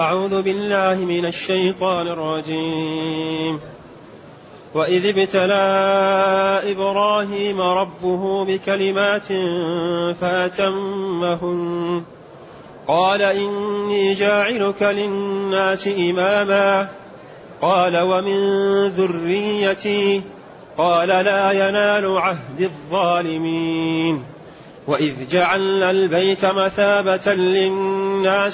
أعوذ بالله من الشيطان الرجيم. وإذ ابتلى إبراهيم ربه بكلمات فأتمهن. قال إني جاعلك للناس إماما. قال ومن ذريتي. قال لا ينال عهد الظالمين. وإذ جعلنا البيت مثابة للناس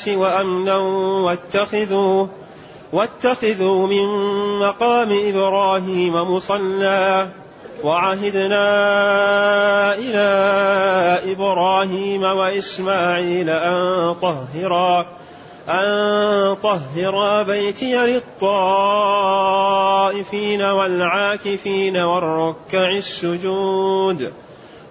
وأمنا واتخذوا واتخذوا من مقام إبراهيم مصلى وعهدنا إلى إبراهيم وإسماعيل أن طهرا أن طهرا بيتي للطائفين والعاكفين والركع السجود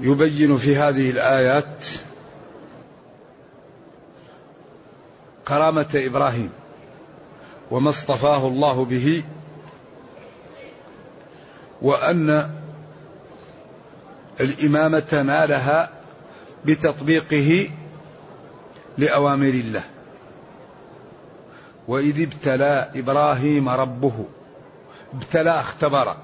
يبين في هذه الآيات كرامة إبراهيم وما اصطفاه الله به وأن الإمامة نالها بتطبيقه لأوامر الله. وإذ ابتلى إبراهيم ربه ابتلى اختبر.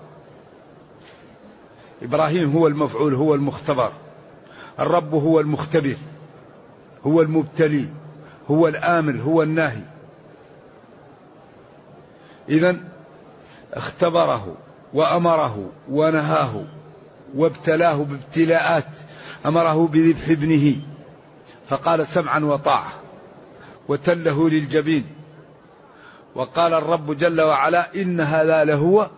إبراهيم هو المفعول هو المختبر. الرب هو المختبر هو المبتلي هو الآمر هو الناهي. إذا اختبره وأمره ونهاه وابتلاه بابتلاءات أمره بذبح ابنه فقال سمعا وطاعة وتله للجبين. وقال الرب جل وعلا إن هذا لهو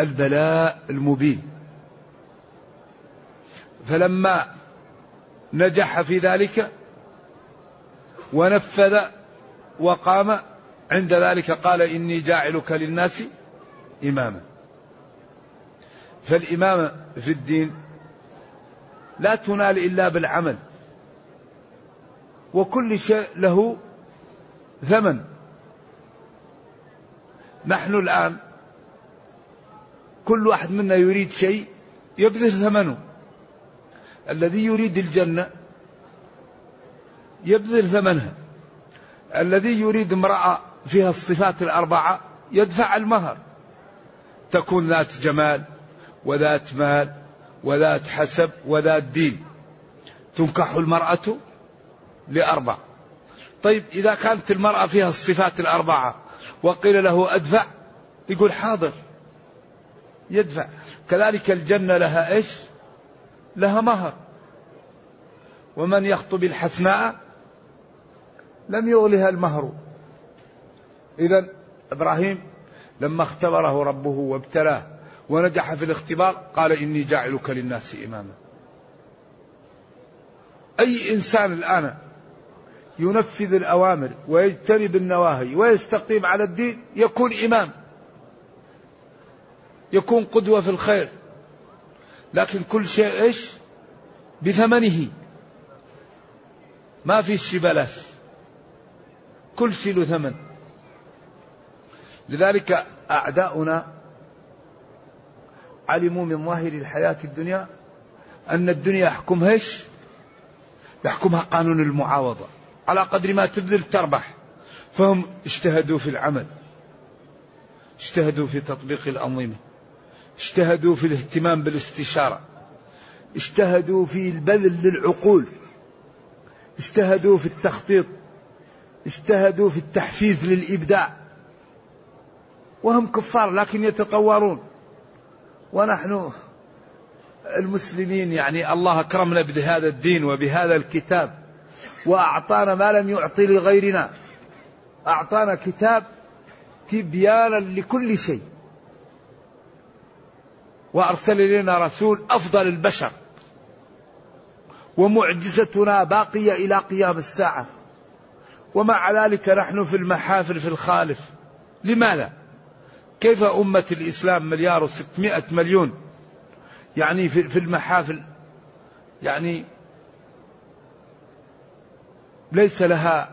البلاء المبين. فلما نجح في ذلك ونفذ وقام عند ذلك قال إني جاعلك للناس إماما. فالإمامة في الدين لا تنال إلا بالعمل وكل شيء له ثمن. نحن الآن كل واحد منا يريد شيء يبذل ثمنه. الذي يريد الجنة يبذل ثمنها الذي يريد امرأة فيها الصفات الأربعة يدفع المهر. تكون ذات جمال وذات مال وذات حسب وذات دين. تنكح المرأة لأربع. طيب إذا كانت المرأة فيها الصفات الأربعة وقيل له أدفع يقول حاضر يدفع. كذلك الجنة لها إيش؟ لها مهر. ومن يخطب الحسناء لم يغلها المهر. إذا إبراهيم لما اختبره ربه وابتلاه ونجح في الاختبار قال إني جاعلك للناس إماما. أي إنسان الآن ينفذ الأوامر ويجتنب النواهي ويستقيم على الدين يكون إمام. يكون قدوة في الخير. لكن كل شيء إيش؟ بثمنه. ما في الشبلاش كل شيء له ثمن. لذلك أعداؤنا علموا من ظاهر الحياة الدنيا أن الدنيا يحكمها إيش؟ يحكمها قانون المعاوضة. على قدر ما تبذل تربح. فهم اجتهدوا في العمل. اجتهدوا في تطبيق الأنظمة. اجتهدوا في الاهتمام بالاستشارة. اجتهدوا في البذل للعقول. اجتهدوا في التخطيط. اجتهدوا في التحفيز للإبداع. وهم كفار لكن يتطورون. ونحن المسلمين يعني الله أكرمنا بهذا الدين وبهذا الكتاب. وأعطانا ما لم يعطي لغيرنا. أعطانا كتاب تبيانا لكل شيء. وأرسل إلينا رسول أفضل البشر. ومعجزتنا باقية إلى قيام الساعة. ومع ذلك نحن في المحافل في الخالف. لماذا؟ كيف أمة الإسلام مليار وستمائة مليون؟ يعني في المحافل يعني ليس لها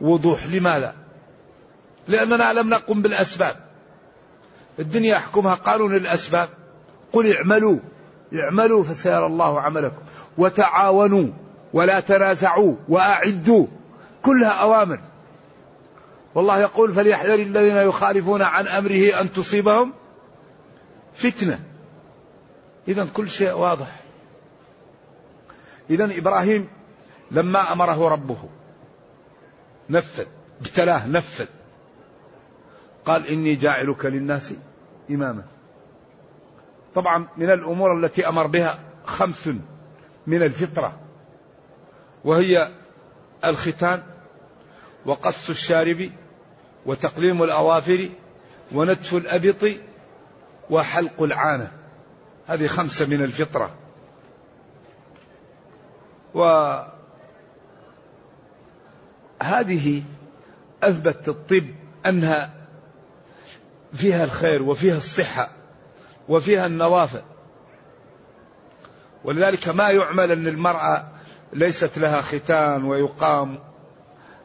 وضوح. لماذا؟ لأننا لم نقم بالأسباب. الدنيا يحكمها قانون الأسباب. قل اعملوا اعملوا فسيرى الله عملكم. وتعاونوا ولا تنازعوا وأعدوا كلها أوامر. والله يقول فليحذر الذين يخالفون عن أمره أن تصيبهم فتنة. إذا كل شيء واضح. إذا إبراهيم لما أمره ربه نفذ ابتلاه نفذ. قال إني جاعلك للناس إماما. طبعا من الأمور التي أمر بها خمس من الفطرة وهي الختان وقص الشارب وتقليم الأوافر ونتف الأبط وحلق العانة. هذه خمسة من الفطرة. وهذه أثبت الطب أنها فيها الخير وفيها الصحة. وفيها النوافل. ولذلك ما يعمل أن المرأة ليست لها ختان ويقام.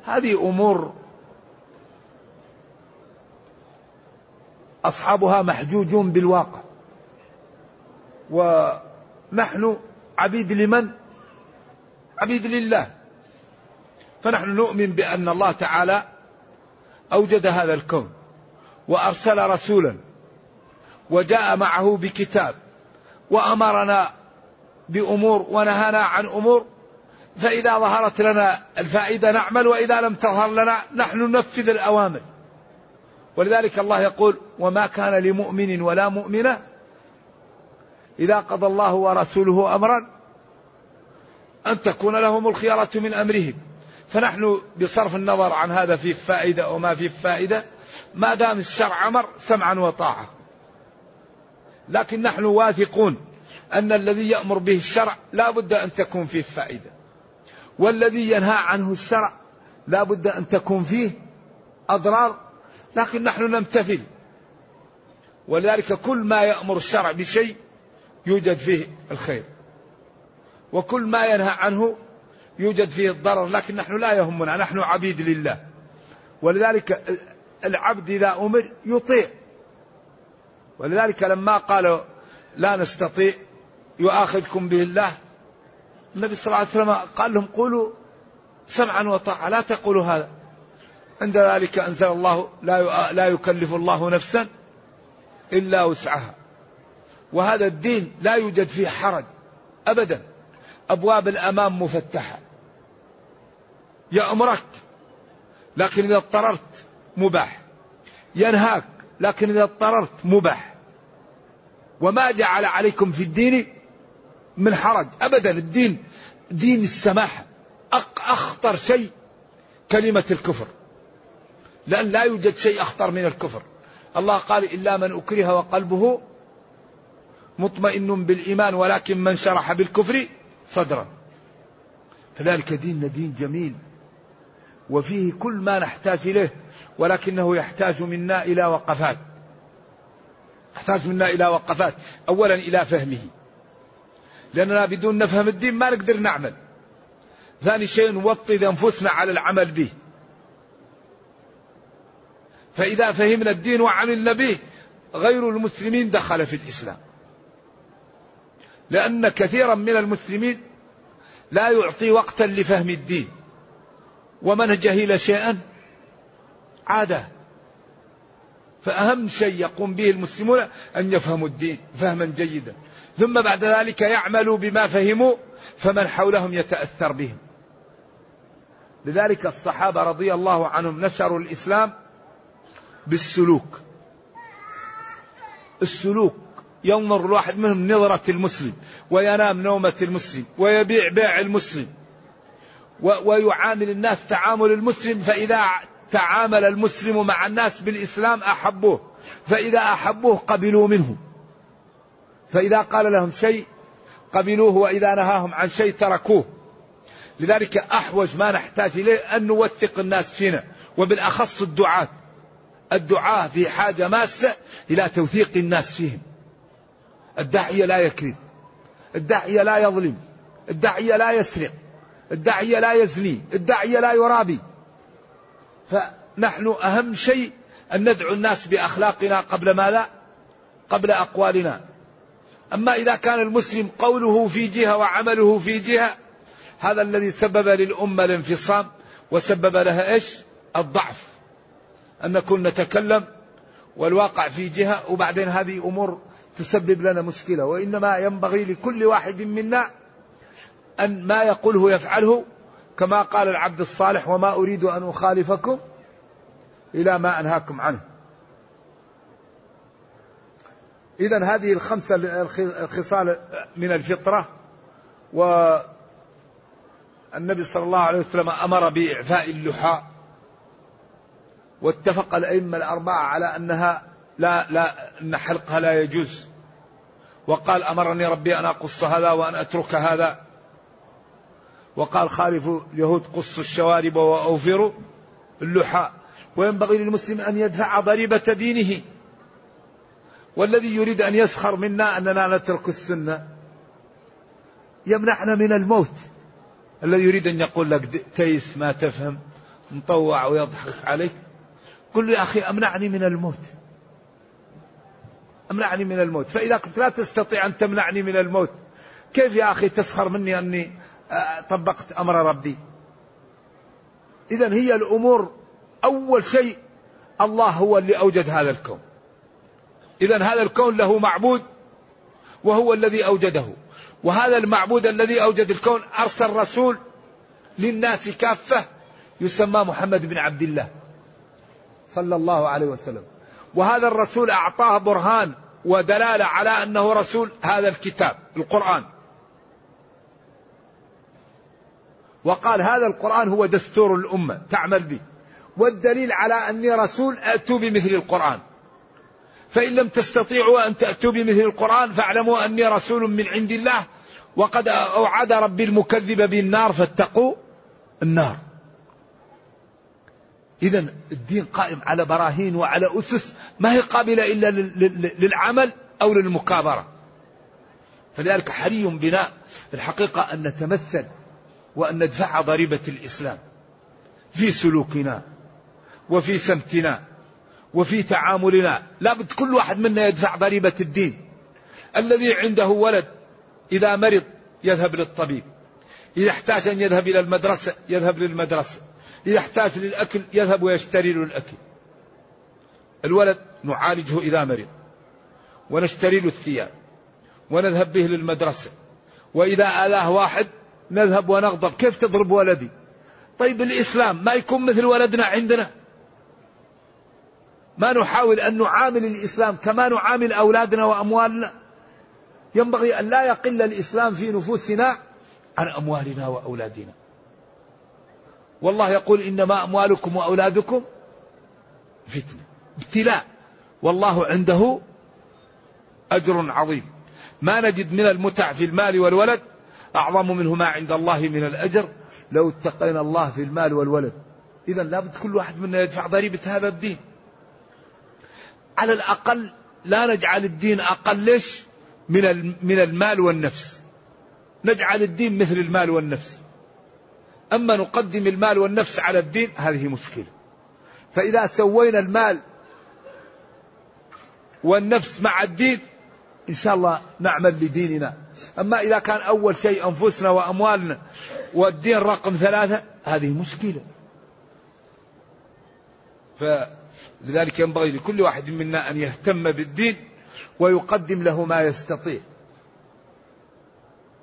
هذه أمور أصحابها محجوجون بالواقع. ونحن عبيد لمن؟ عبيد لله. فنحن نؤمن بأن الله تعالى أوجد هذا الكون وأرسل رسولا وجاء معه بكتاب وأمرنا بأمور ونهانا عن أمور فإذا ظهرت لنا الفائدة نعمل وإذا لم تظهر لنا نحن ننفذ الأوامر. ولذلك الله يقول وما كان لمؤمن ولا مؤمنة إذا قضى الله ورسوله أمرا أن تكون لهم الخيارة من أمرهم. فنحن بصرف النظر عن هذا فيه فائدة وما فيه فائدة ما دام الشرع أمر سمعا وطاعة. لكن نحن واثقون أن الذي يأمر به الشرع لا بد أن تكون فيه فائدة. والذي ينهى عنه الشرع لا بد أن تكون فيه أضرار. لكن نحن نمتثل. ولذلك كل ما يأمر الشرع بشيء يوجد فيه الخير. وكل ما ينهى عنه يوجد فيه الضرر. لكن نحن لا يهمنا. نحن عبيد لله. ولذلك العبد إذا أمر يطيع. ولذلك لما قالوا لا نستطيع يؤاخذكم به الله النبي صلى الله عليه وسلم قال لهم قولوا سمعا وطاعة لا تقولوا هذا. عند ذلك أنزل الله لا لا يكلف الله نفسا إلا وسعها. وهذا الدين لا يوجد فيه حرج أبدا. أبواب الأمام مفتحة. يأمرك لكن إذا اضطررت مباح. ينهاك لكن إذا اضطررت مباح. وما جعل عليكم في الدين من حرج. أبدا الدين دين السماحة أخطر شيء كلمة الكفر. لأن لا يوجد شيء أخطر من الكفر. الله قال إلا من أكره وقلبه مطمئن بالإيمان ولكن من شرح بالكفر صدرا. فذلك ديننا دين جميل. وفيه كل ما نحتاج إليه ولكنه يحتاج منا إلى وقفات. يحتاج منا إلى وقفات. أولا إلى فهمه. لأننا بدون نفهم الدين ما نقدر نعمل. ثاني شيء نوطد أنفسنا على العمل به. فإذا فهمنا الدين وعملنا به غير المسلمين دخل في الإسلام. لأن كثيرا من المسلمين لا يعطي وقتا لفهم الدين. ومن جهل شيئا. عادة. فأهم شيء يقوم به المسلمون أن يفهموا الدين فهما جيدا. ثم بعد ذلك يعملوا بما فهموا فمن حولهم يتأثر بهم. لذلك الصحابة رضي الله عنهم نشروا الإسلام بالسلوك. السلوك ينظر الواحد منهم نظرة المسلم وينام نومة المسلم ويبيع بيع المسلم ويعامل الناس تعامل المسلم فإذا تعامل المسلم مع الناس بالإسلام أحبوه فإذا أحبوه قبلوا منه. فإذا قال لهم شيء قبلوه وإذا نهاهم عن شيء تركوه. لذلك أحوج ما نحتاج إليه أن نوثق الناس فينا وبالأخص الدعاة. الدعاة في حاجة ماسة إلى توثيق الناس فيهم. الداعية لا يكذب الداعية لا يظلم الداعية لا يسرق الداعية لا يزني الداعية لا يرابي. فنحن أهم شيء أن ندعو الناس بأخلاقنا قبل ما لا قبل أقوالنا. أما إذا كان المسلم قوله في جهة وعمله في جهة هذا الذي سبب للأمة الانفصام وسبب لها إيش؟ الضعف. أن نكون نتكلم والواقع في جهة وبعدين هذه أمور تسبب لنا مشكلة. وإنما ينبغي لكل واحد منا أن ما يقوله يفعله كما قال العبد الصالح وما أريد أن أخالفكم إلى ما أنهاكم عنه. إذا هذه الخمسة الخصال من الفطرة والنبي صلى الله عليه وسلم أمر بإعفاء اللحى واتفق الأئمة الأربعة على أنها لا لا أن حلقها لا يجوز وقال أمرني ربي أن أقص هذا وأن أترك هذا. وقال خالفوا اليهود قصوا الشوارب وأوفروا اللحى وينبغي للمسلم أن يدفع ضريبة دينه. والذي يريد أن يسخر منا أننا نترك السنة. يمنعنا من الموت. الذي يريد أن يقول لك تيس ما تفهم مطوع ويضحك عليك. قل له يا أخي أمنعني من الموت. أمنعني من الموت. فإذا كنت لا تستطيع أن تمنعني من الموت كيف يا أخي تسخر مني أني طبقت أمر ربي. إذا هي الأمور أول شيء الله هو اللي أوجد هذا الكون. إذا هذا الكون له معبود وهو الذي أوجده. وهذا المعبود الذي أوجد الكون أرسل رسول للناس كافة يسمى محمد بن عبد الله صلى الله عليه وسلم. وهذا الرسول أعطاه برهان ودلالة على أنه رسول هذا الكتاب القرآن. وقال هذا القرآن هو دستور الأمة تعمل به. والدليل على أني رسول أتوا بمثل القرآن. فإن لم تستطيعوا أن تأتوا بمثل القرآن فاعلموا أني رسول من عند الله وقد أوعد ربي المكذب بالنار فاتقوا النار. إذا الدين قائم على براهين وعلى أسس ما هي قابلة إلا للعمل أو للمكابرة. فلذلك حري بنا الحقيقة أن نتمثل وأن ندفع ضريبة الإسلام في سلوكنا وفي سمتنا وفي تعاملنا. لابد كل واحد منا يدفع ضريبة الدين. الذي عنده ولد إذا مرض يذهب للطبيب إذا احتاج أن يذهب إلى المدرسة يذهب للمدرسة إذا احتاج للأكل يذهب ويشتري له الأكل. الولد نعالجه إذا مرض ونشتري له الثياب ونذهب به للمدرسة وإذا آلاه واحد نذهب ونغضب. كيف تضرب ولدي؟ طيب الإسلام ما يكون مثل ولدنا عندنا. ما نحاول أن نعامل الإسلام كما نعامل أولادنا وأموالنا. ينبغي أن لا يقل الإسلام في نفوسنا عن أموالنا وأولادنا. والله يقول إنما أموالكم وأولادكم فتنة. ابتلاء. والله عنده أجر عظيم. ما نجد من المتع في المال والولد أعظم منه ما عند الله من الأجر. لو اتقينا الله في المال والولد. إذا لابد كل واحد منا يدفع ضريبة هذا الدين. على الأقل لا نجعل الدين أقلش من من المال والنفس. نجعل الدين مثل المال والنفس. أما نقدم المال والنفس على الدين هذه مشكلة. فإذا سوينا المال والنفس مع الدين إن شاء الله نعمل لديننا. أما إذا كان أول شيء أنفسنا وأموالنا والدين رقم ثلاثة هذه مشكلة. فلذلك ينبغي لكل واحد منا أن يهتم بالدين ويقدم له ما يستطيع.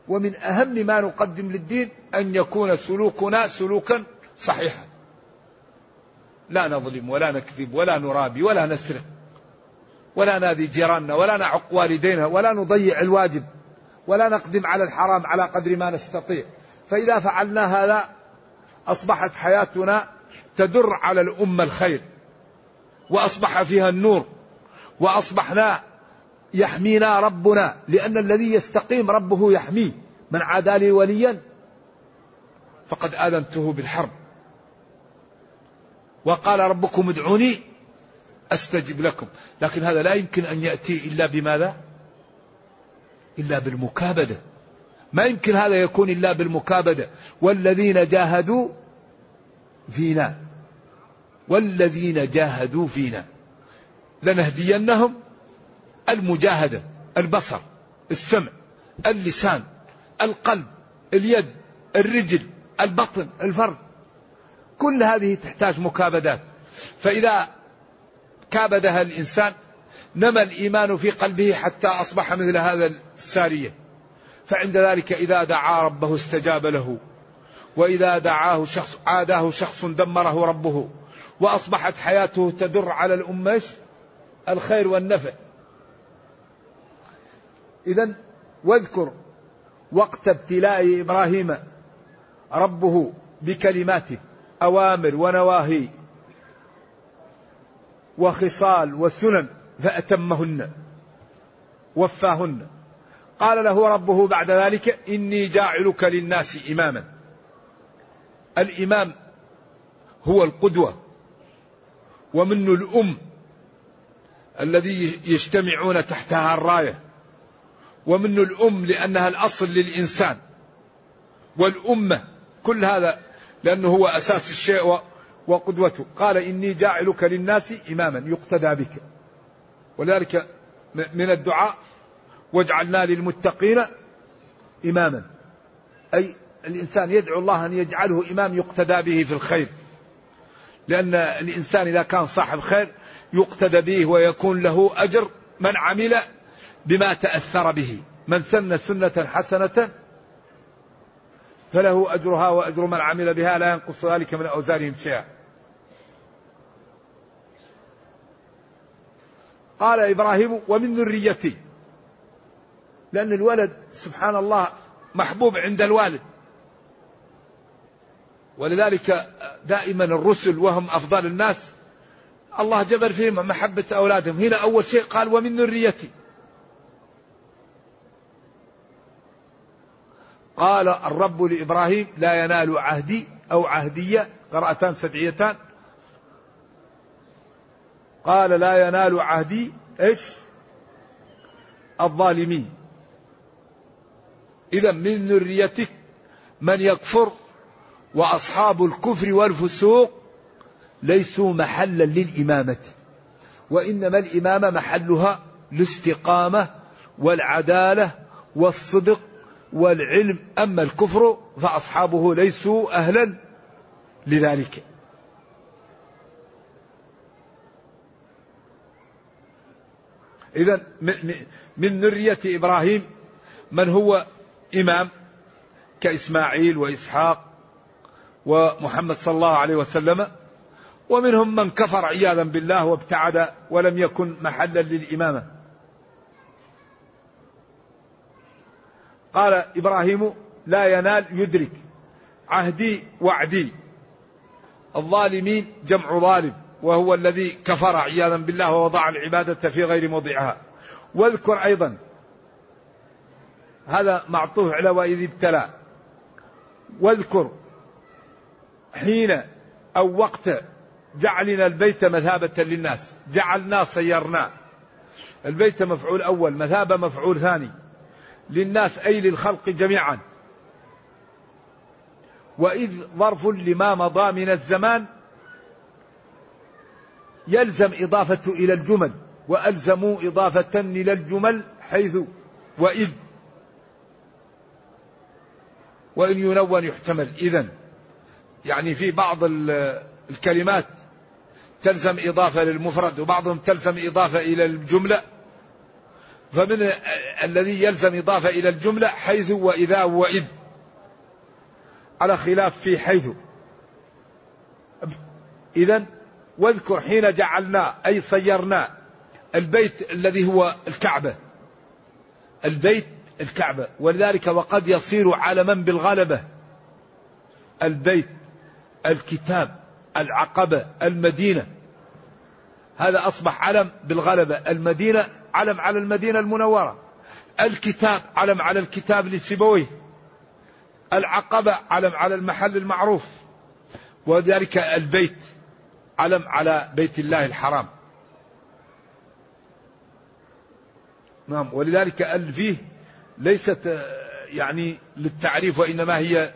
ومن أهم ما نقدم للدين أن يكون سلوكنا سلوكا صحيحا. لا نظلم ولا نكذب ولا نرابي ولا نسرق. ولا ناذي جيراننا ولا نعق والدينا ولا نضيع الواجب ولا نقدم على الحرام على قدر ما نستطيع. فإذا فعلنا هذا أصبحت حياتنا تدر على الأمة الخير وأصبح فيها النور وأصبحنا يحمينا ربنا لأن الذي يستقيم ربه يحميه. من عادى لي وليا فقد آذنته بالحرب. وقال ربكم ادعوني أستجب لكم. لكن هذا لا يمكن أن يأتي إلا بماذا؟ إلا بالمكابدة. ما يمكن هذا يكون إلا بالمكابدة. والذين جاهدوا فينا. والذين جاهدوا فينا. لنهدينهم المجاهدة البصر السمع اللسان القلب اليد الرجل البطن الفرد. كل هذه تحتاج مكابدات. فإذا كابدها الإنسان نمى الإيمان في قلبه حتى أصبح مثل هذا السارية. فعند ذلك إذا دعا ربه استجاب له وإذا دعاه شخص عاداه شخص دمره ربه وأصبحت حياته تدر على الأمة الخير والنفع. إذا واذكر وقت ابتلاء إبراهيم ربه بكلماته أوامر ونواهي. وخصال وسنن فأتمهن وفاهن. قال له ربه بعد ذلك إني جاعلك للناس إماما. الإمام هو القدوة ومن الأم الذي يجتمعون تحتها الراية ومن الأم لأنها الأصل للإنسان. والأمة كل هذا لأنه هو أساس الشيء وقدوته قال إني جاعلك للناس إماما. يقتدى بك. ولذلك من الدعاء واجعلنا للمتقين إماما. أي الإنسان يدعو الله أن يجعله إمام يقتدى به في الخير. لأن الإنسان إذا كان صاحب خير يقتدى به ويكون له أجر من عمل بما تأثر به. من سن سنة حسنة فله أجرها وأجر من عمل بها لا ينقص ذلك من أوزارهم شيئا. قال إبراهيم ومن ذريتي. لأن الولد سبحان الله محبوب عند الوالد. ولذلك دائما الرسل وهم أفضل الناس. الله جبر فيهم محبة أولادهم. هنا أول شيء قال ومن ذريتي. قال الرب لإبراهيم لا ينال عهدي أو عهدية قراءتان سبعيتان. قال لا ينال عهدي إيش؟ الظالمين. إذا من ذريتك من يكفر وأصحاب الكفر والفسوق ليسوا محلا للإمامة وإنما الإمامة محلها الاستقامة والعدالة والصدق والعلم. أما الكفر فأصحابه ليسوا أهلا لذلك. إذا من ذرية إبراهيم من هو إمام كإسماعيل وإسحاق ومحمد صلى الله عليه وسلم ومنهم من كفر عياذا بالله وابتعد ولم يكن محلا للإمامة. قال إبراهيم لا ينال يدرك عهدي وعدي الظالمين جمع ظالم. وهو الذي كفر عياذا بالله ووضع العبادة في غير موضعها. واذكر أيضا هذا معطوف على وإذ ابتلى. واذكر حين أو وقت جعلنا البيت مثابة للناس. جعلنا صيرنا البيت مفعول أول مثابة مفعول ثاني. للناس أي للخلق جميعا. وإذ ظرف لما مضى من الزمان يلزم إضافة إلى الجمل وألزموا إضافة إلى الجمل حيث وإذ. وإن ينون يحتمل. إذا يعني في بعض الكلمات تلزم إضافة للمفرد وبعضهم تلزم إضافة إلى الجملة. فمن الذي يلزم إضافة إلى الجملة حيث وإذا وإذ. على خلاف في حيث. إذا واذكر حين جعلنا أي صيرنا البيت الذي هو الكعبة. البيت الكعبة. ولذلك وقد يصير علما بالغلبة. البيت الكتاب العقبة المدينة. هذا أصبح علم بالغلبة. المدينة علم على المدينة المنورة. الكتاب علم على الكتاب لسيبويه. العقبة علم على المحل المعروف. وذلك البيت علم على بيت الله الحرام. نعم ولذلك ال فيه ليست يعني للتعريف وإنما هي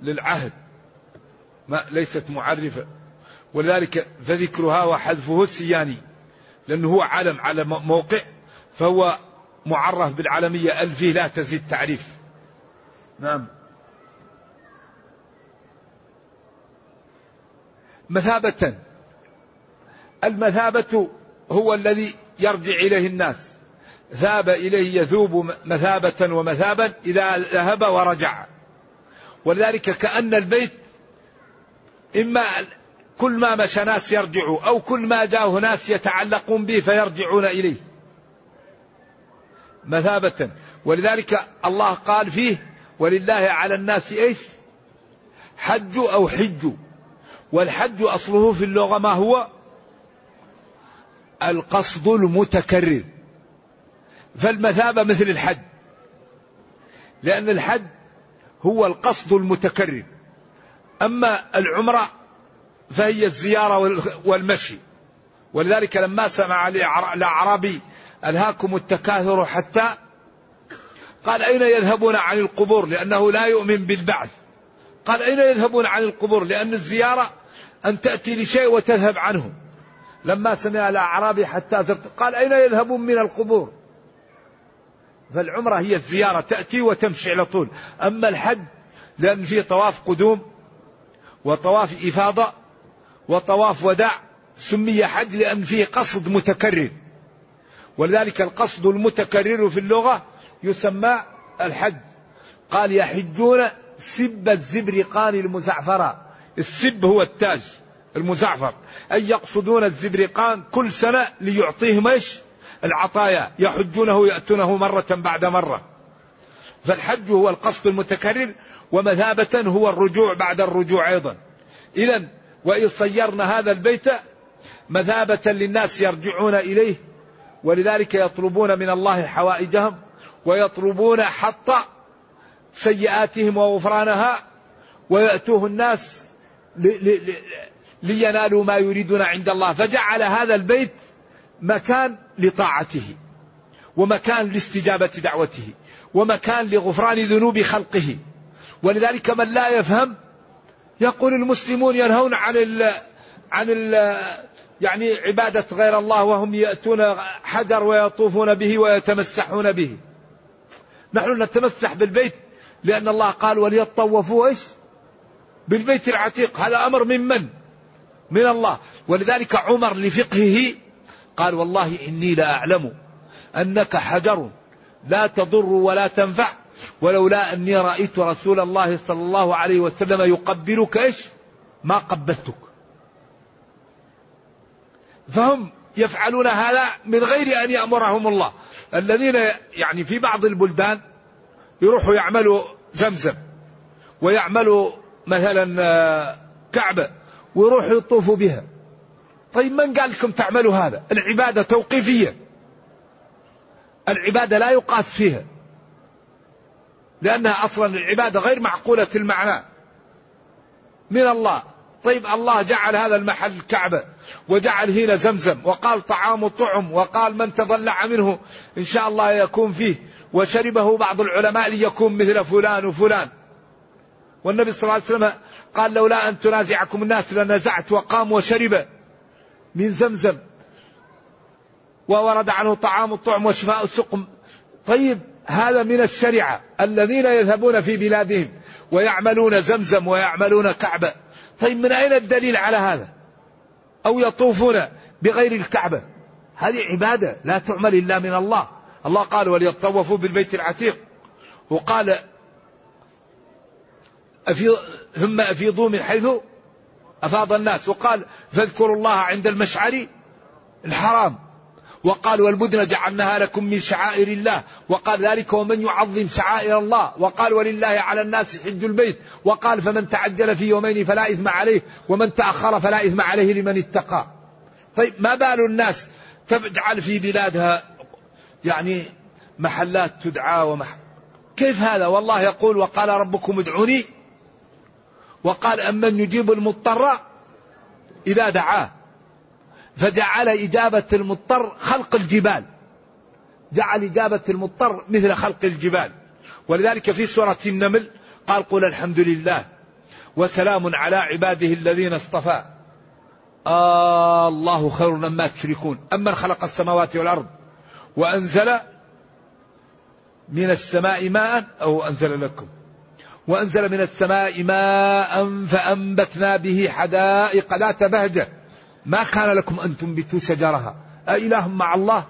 للعهد. ما ليست معرفة. ولذلك فذكرها وحذفه السياني لأنه هو علم على موقع فهو معرف بالعلمية. ال فيه لا تزيد تعريف. نعم. مثابة. المثابة هو الذي يرجع إليه الناس. ذاب إليه يذوب مثابة ومثابا إذا ذهب ورجع. ولذلك كأن البيت إما كل ما مشى ناس يرجعوا أو كل ما جاءه ناس يتعلقون به فيرجعون إليه. مثابة. ولذلك الله قال فيه ولله على الناس إيش؟ حج أو حج. والحج أصله في اللغة ما هو؟ القصد المتكرر. فالمثابة مثل الحج. لأن الحج هو القصد المتكرر. أما العمرة فهي الزيارة والمشي. ولذلك لما سمع الأعرابي ألهاكم التكاثر حتى قال أين يذهبون عن القبور؟ لأنه لا يؤمن بالبعث. قال أين يذهبون عن القبور؟ لأن الزيارة أن تأتي لشيء وتذهب عنه. لما سمع الأعرابي حتى زرت قال أين يذهبون من القبور؟ فالعمرة هي الزيارة تأتي وتمشي على طول. أما الحج لأن فيه طواف قدوم وطواف إفاضة وطواف وداع سمي حج لأن فيه قصد متكرر. ولذلك القصد المتكرر في اللغة يسمى الحج. قال يحجون سب الزبرقان المزعفرة. السب هو التاج المزعفر. أي يقصدون الزبرقان كل سنة ليعطيهم إيش؟ العطايا. يحجونه يأتونه مرة بعد مرة. فالحج هو القصد المتكرر ومثابة هو الرجوع بعد الرجوع أيضا. إذا وإن صيرنا هذا البيت مثابة للناس يرجعون إليه ولذلك يطلبون من الله حوائجهم ويطلبون حط سيئاتهم وغفرانها ويأتوه الناس لينالوا ما يريدون عند الله. فجعل هذا البيت مكان لطاعته ومكان لاستجابة دعوته ومكان لغفران ذنوب خلقه. ولذلك من لا يفهم يقول المسلمون ينهون عن ال عن ال يعني عبادة غير الله وهم يأتون حجر ويطوفون به ويتمسحون به. نحن نتمسح بالبيت لأن الله قال وليطوفوا إيش؟ بالبيت العتيق. هذا أمر من من؟ من الله. ولذلك عمر لفقهه قال والله إني لا أنك حجر لا تضر ولا تنفع ولولا أني رأيت رسول الله صلى الله عليه وسلم يقبلك إيش؟ ما قبلتك. فهم يفعلون هذا من غير أن يأمرهم الله. الذين يعني في بعض البلدان يروحوا يعملوا زمزم ويعملوا مثلا آه، كعبة ويروحوا يطوفوا بها. طيب من قال لكم تعملوا هذا؟ العبادة توقيفية. العبادة لا يقاس فيها. لأنها أصلا العبادة غير معقولة المعنى. من الله. طيب الله جعل هذا المحل كعبة وجعل هنا زمزم وقال طعام طعم وقال من تضلع منه إن شاء الله يكون فيه. وشربه بعض العلماء ليكون مثل فلان وفلان. والنبي صلى الله عليه وسلم قال لولا أن تنازعكم الناس لنزعت وقام وشرب من زمزم وورد عنه طعام الطعم وشفاء السقم. طيب هذا من الشريعة. الذين يذهبون في بلادهم ويعملون زمزم ويعملون كعبة. طيب من أين الدليل على هذا؟ أو يطوفون بغير الكعبة؟ هذه عبادة لا تعمل إلا من الله. الله قال وليطوفوا بالبيت العتيق. وقال أفيض ثم أفيضوا من حيث أفاض الناس. وقال فاذكروا الله عند المشعر الحرام. وقال والبدن جعلناها لكم من شعائر الله. وقال ذلك ومن يعظم شعائر الله. وقال ولله على الناس حج البيت. وقال فمن تعجل في يومين فلا إثم عليه. ومن تأخر فلا إثم عليه لمن اتقى. طيب ما بال الناس تجعل في بلادها يعني محلات تدعى ومح كيف هذا؟ والله يقول وقال ربكم ادعوني وقال أمن يجيب المضطر إذا دعاه. فجعل إجابة المضطر خلق الجبال. جعل إجابة المضطر مثل خلق الجبال. ولذلك في سورة النمل قال قل الحمد لله وسلام على عباده الذين اصطفى. آه الله خير مما تشركون أمن خلق السماوات والأرض وأنزل من السماء ماء أو أنزل لكم. وأنزل من السماء ماء فأنبتنا به حدائق. ذات بهجة ما كان لكم أن تنبتوا شجرها. أإله مع الله؟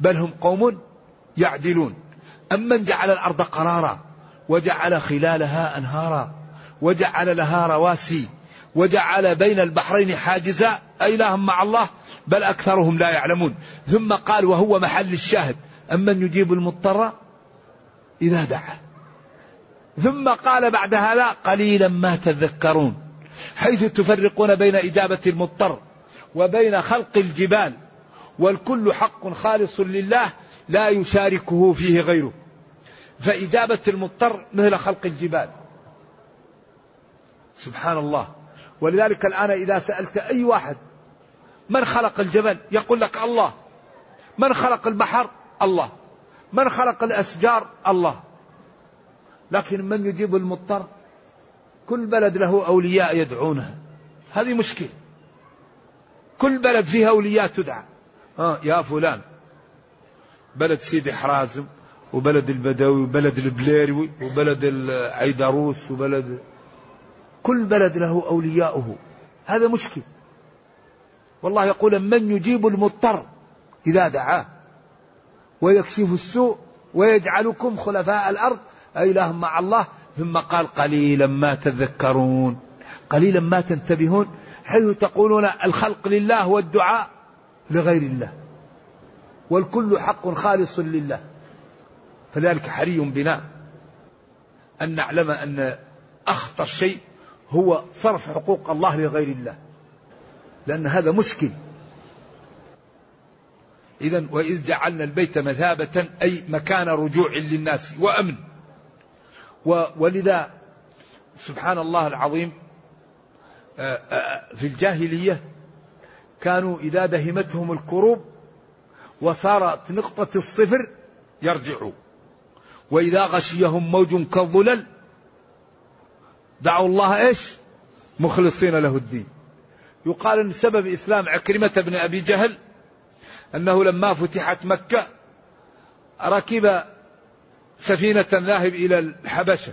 بل هم قوم يعدلون. أمن جعل الأرض قرارا؟ وجعل خلالها أنهارا. وجعل لها رواسي. وجعل بين البحرين حاجزا. أإله مع الله؟ بل أكثرهم لا يعلمون. ثم قال وهو محل الشاهد. أمن يجيب المضطر؟ إذا دعا. ثم قال بعد هذا قليلا ما تذكرون حيث تفرقون بين إجابة المضطر وبين خلق الجبال والكل حق خالص لله لا يشاركه فيه غيره. فإجابة المضطر مثل خلق الجبال. سبحان الله. ولذلك الآن إذا سألت أي واحد من خلق الجبل؟ يقول لك الله. من خلق البحر؟ الله. من خلق الأشجار؟ الله. لكن من يجيب المضطر؟ كل بلد له أولياء يدعونها هذه مشكلة. كل بلد فيها أولياء تدعى. آه يا فلان. بلد سيدي حرازم وبلد البدوي وبلد البليروي وبلد العيدروس وبلد كل بلد له أولياؤه. هذا مشكل والله يقول من يجيب المضطر إذا دعاه؟ ويكشف السوء ويجعلكم خلفاء الأرض. أإله مع الله ثم قال قليلا ما تذكرون. قليلا ما تنتبهون حيث تقولون الخلق لله والدعاء لغير الله. والكل حق خالص لله. فذلك حري بنا أن نعلم أن أخطر شيء هو صرف حقوق الله لغير الله. لأن هذا مشكل. إذا وإذ جعلنا البيت مثابة أي مكان رجوع للناس وأمن. ولذا سبحان الله العظيم آه، آه، في الجاهلية كانوا إذا دهمتهم الكروب وصارت نقطة الصفر يرجعوا وإذا غشيهم موج كالظلل دعوا الله إيش؟ مخلصين له الدين. يقال إن سبب إسلام عكرمة بن أبي جهل أنه لما فتحت مكة ركب سفينة ذاهب إلى الحبشة.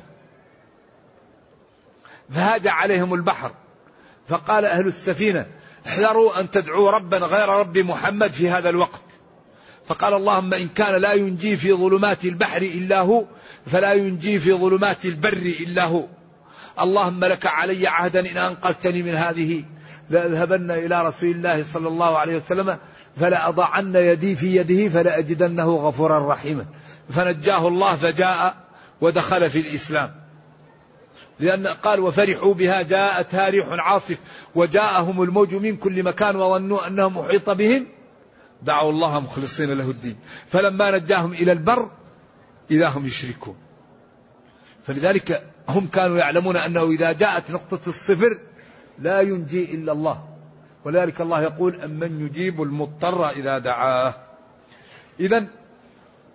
فهاج عليهم البحر فقال أهل السفينة احذروا أن تدعوا ربا غير رب محمد في هذا الوقت. فقال اللهم إن كان لا ينجي في ظلمات البحر إلا هو فلا ينجي في ظلمات البر إلا هو. اللهم لك علي عهدا إن أنقذتني من هذه لأذهبن إلى رسول الله صلى الله عليه وسلم فلأضعن يدي في يده فلأجدنه غفورا رحيما. فنجاه الله فجاء ودخل في الإسلام. لأن قال وفرحوا بها جاءتها ريح عاصف وجاءهم الموج من كل مكان وظنوا أنهم محيط بهم. دعوا الله مخلصين له الدين. فلما نجاهم إلى البر إذا هم يشركون. فلذلك هم كانوا يعلمون أنه إذا جاءت نقطة الصفر لا ينجي إلا الله. ولذلك الله يقول أمن يجيب المضطر إذا دعاه. إذا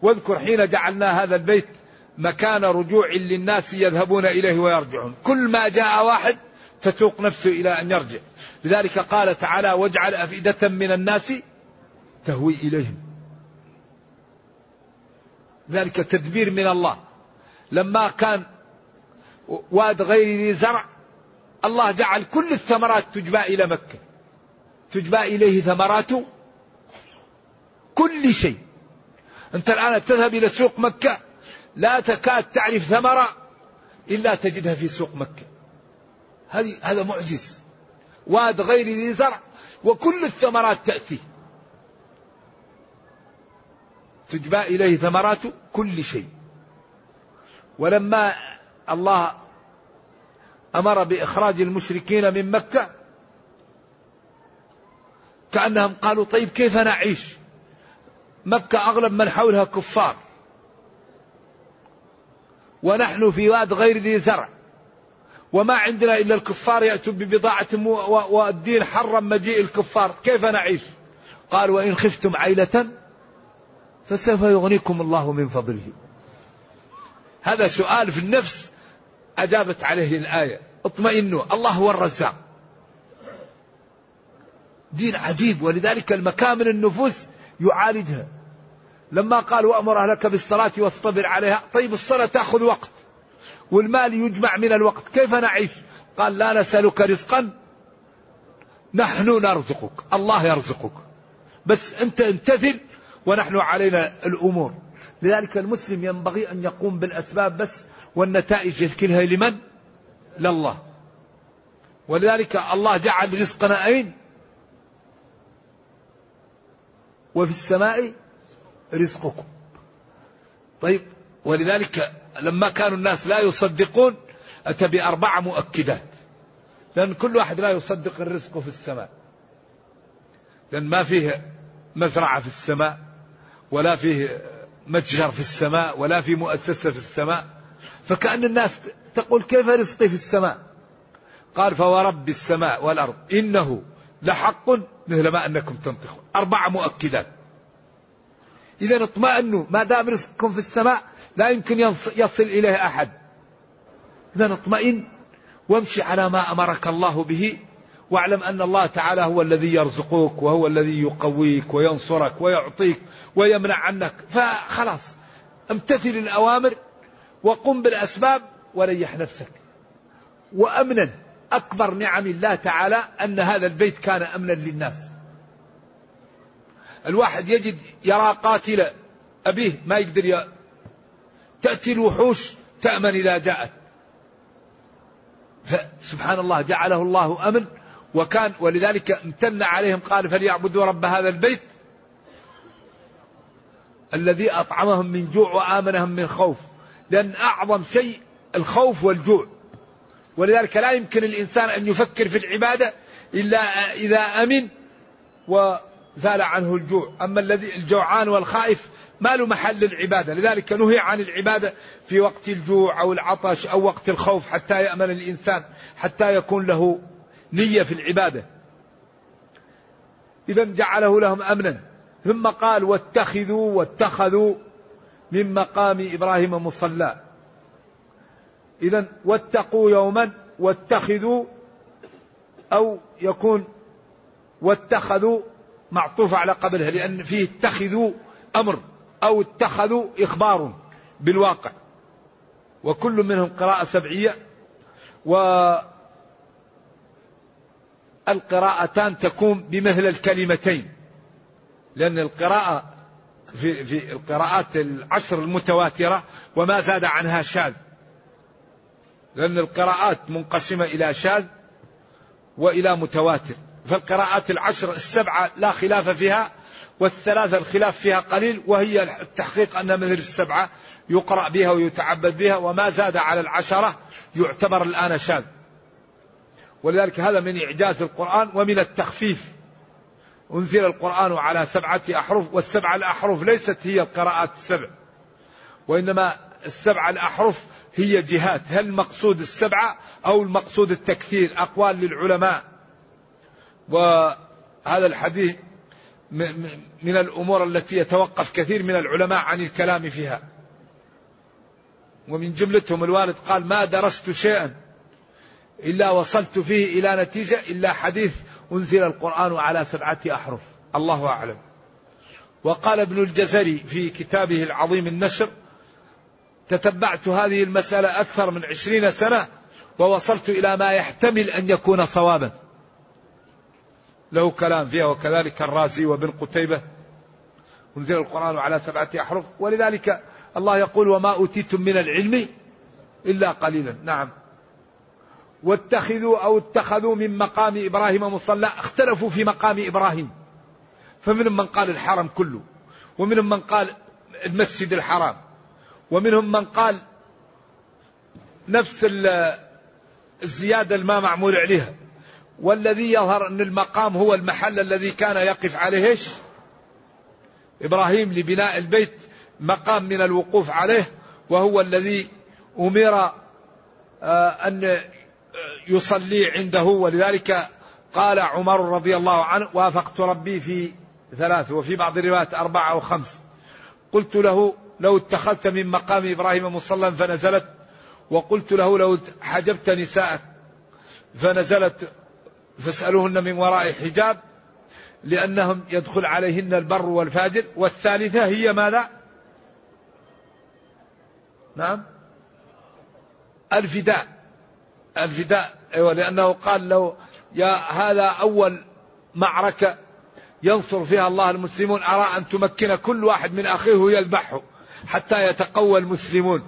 واذكر حين جعلنا هذا البيت مكان رجوع للناس يذهبون إليه ويرجعون. كل ما جاء واحد تتوق نفسه إلى أن يرجع. لذلك قال تعالى واجعل أفئدة من الناس تهوي إليهم. ذلك تدبير من الله. لما كان واد غير ذي زرع الله جعل كل الثمرات تجبى إلى مكة. تجبى إليه ثمرات كل شيء. أنت الآن تذهب إلى سوق مكة لا تكاد تعرف ثمرة إلا تجدها في سوق مكة. هذه هذا معجز. واد غير ذي زرع وكل الثمرات تأتي. تجبى إليه ثمرات كل شيء. ولما الله أمر بإخراج المشركين من مكة كأنهم قالوا طيب كيف نعيش؟ مكة أغلب من حولها كفار. ونحن في واد غير ذي زرع. وما عندنا إلا الكفار يأتوا ببضاعة والدين حرم مجيء الكفار. كيف نعيش؟ قال وإن خفتم عيلة فسوف يغنيكم الله من فضله. هذا سؤال في النفس أجابت عليه الآية. اطمئنوا الله هو الرزاق. دين عجيب ولذلك المكامن النفوس يعالجها. لما قال وأمر أهلك بالصلاة واصطبر عليها طيب الصلاة تأخذ وقت والمال يجمع من الوقت كيف نعيش؟ قال لا نسألك رزقا نحن نرزقك الله يرزقك. بس أنت امتثل ونحن علينا الأمور. لذلك المسلم ينبغي أن يقوم بالأسباب بس والنتائج يشكلها لمن؟ لله. ولذلك الله جعل رزقنا أين وفي السماء رزقكم. طيب ولذلك لما كانوا الناس لا يصدقون أتى بأربع مؤكدات. لأن كل واحد لا يصدق الرزق في السماء. لأن ما فيه مزرعة في السماء ولا فيه متجر في السماء ولا في مؤسسة في السماء. فكأن الناس تقول كيف رزقي في السماء؟ قال فورب السماء والأرض. إنه لحق مثل ما أنكم تنطقون. أربع مؤكدات. إذا اطمأنوا ما دام رزقكم في السماء لا يمكن يصل إليه أحد. إذا اطمئن وامشي على ما أمرك الله به واعلم أن الله تعالى هو الذي يرزقك وهو الذي يقويك وينصرك ويعطيك ويمنع عنك. فخلاص امتثل الأوامر وقم بالأسباب وريح نفسك. وأمنا أكبر نعم الله تعالى أن هذا البيت كان أمنا للناس. الواحد يجد يرى قاتل أبيه ما يقدر ي... تأتي الوحوش تأمن إذا جاءت. فسبحان الله جعله الله أمن وكان ولذلك امتن عليهم قال فليعبدوا رب هذا البيت الذي أطعمهم من جوع وآمنهم من خوف. لأن أعظم شيء الخوف والجوع. ولذلك لا يمكن الإنسان أن يفكر في العبادة إلا إذا أمن وزال عنه الجوع. أما الذي الجوعان والخائف ما له محل للعبادة. لذلك نهي عن العبادة في وقت الجوع أو العطش أو وقت الخوف حتى يأمن الإنسان حتى يكون له نية في العبادة. إذا جعله لهم أمنا. ثم قال واتخذوا واتخذوا من مقام إبراهيم مصلى. إذا واتقوا يوما واتخذوا أو يكون واتخذوا معطوف على قبلها لأن فيه اتخذوا أمر أو اتخذوا إخبار بالواقع. وكل منهم قراءة سبعية والقراءتان تكون بمثل الكلمتين لأن القراءة في, في القراءات العشر المتواترة وما زاد عنها شاذ. لأن القراءات منقسمة إلى شاذ وإلى متواتر. فالقراءات العشر السبعة لا خلاف فيها والثلاثة الخلاف فيها قليل وهي التحقيق أن مثل السبعة يقرأ بها ويتعبد بها وما زاد على العشرة يعتبر الآن شاذ. ولذلك هذا من إعجاز القرآن ومن التخفيف. أنزل القرآن على سبعة أحرف والسبعة الأحرف ليست هي القراءات السبع وإنما السبعة الأحرف هي جهات. هل المقصود السبعة أو المقصود التكثير؟ أقوال للعلماء. وهذا الحديث من الأمور التي يتوقف كثير من العلماء عن الكلام فيها. ومن جملتهم الوالد قال ما درست شيئا إلا وصلت فيه إلى نتيجة إلا حديث أنزل القرآن على سبعة أحرف. الله أعلم. وقال ابن الجزري في كتابه العظيم النشر تتبعت هذه المسألة أكثر من عشرين سنة ووصلت إلى ما يحتمل أن يكون صوابا. له كلام فيها وكذلك الرازي وابن قتيبة. أنزل القرآن على سبعة أحرف. ولذلك الله يقول وما أوتيتم من العلم إلا قليلا. نعم. واتخذوا أو اتخذوا من مقام إبراهيم مصلى. اختلفوا في مقام إبراهيم. فمنهم من قال الحرم كله ومنهم من قال المسجد الحرام. ومنهم من قال نفس الزيادة الما معمول عليها. والذي يظهر أن المقام هو المحل الذي كان يقف عليه إبراهيم لبناء البيت مقام من الوقوف عليه وهو الذي أمر آه، أن يصلي عنده. ولذلك قال عمر رضي الله عنه وافقت ربي في ثلاث وفي بعض الروايات أربعة أو خمس. قلت له لو اتخذت من مقام إبراهيم مصلى فنزلت وقلت له لو حجبت نساءك فنزلت فاسألوهن من وراء حجاب لأنهم يدخل عليهن البر والفاجر والثالثة هي ماذا؟ نعم؟ الفداء. الفداء أيوة لأنه قال لو يا هذا أول معركة ينصر فيها الله المسلمون أرى أن تمكن كل واحد من أخيه يذبحه حتى يتقوى المسلمون.